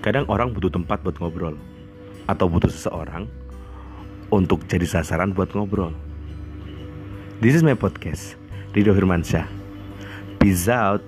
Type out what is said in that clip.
Kadang orang butuh tempat buat ngobrol. Atau butuh seseorang Untuk jadi sasaran buat ngobrol. This is my podcast. Rido Firmansyah Peace out.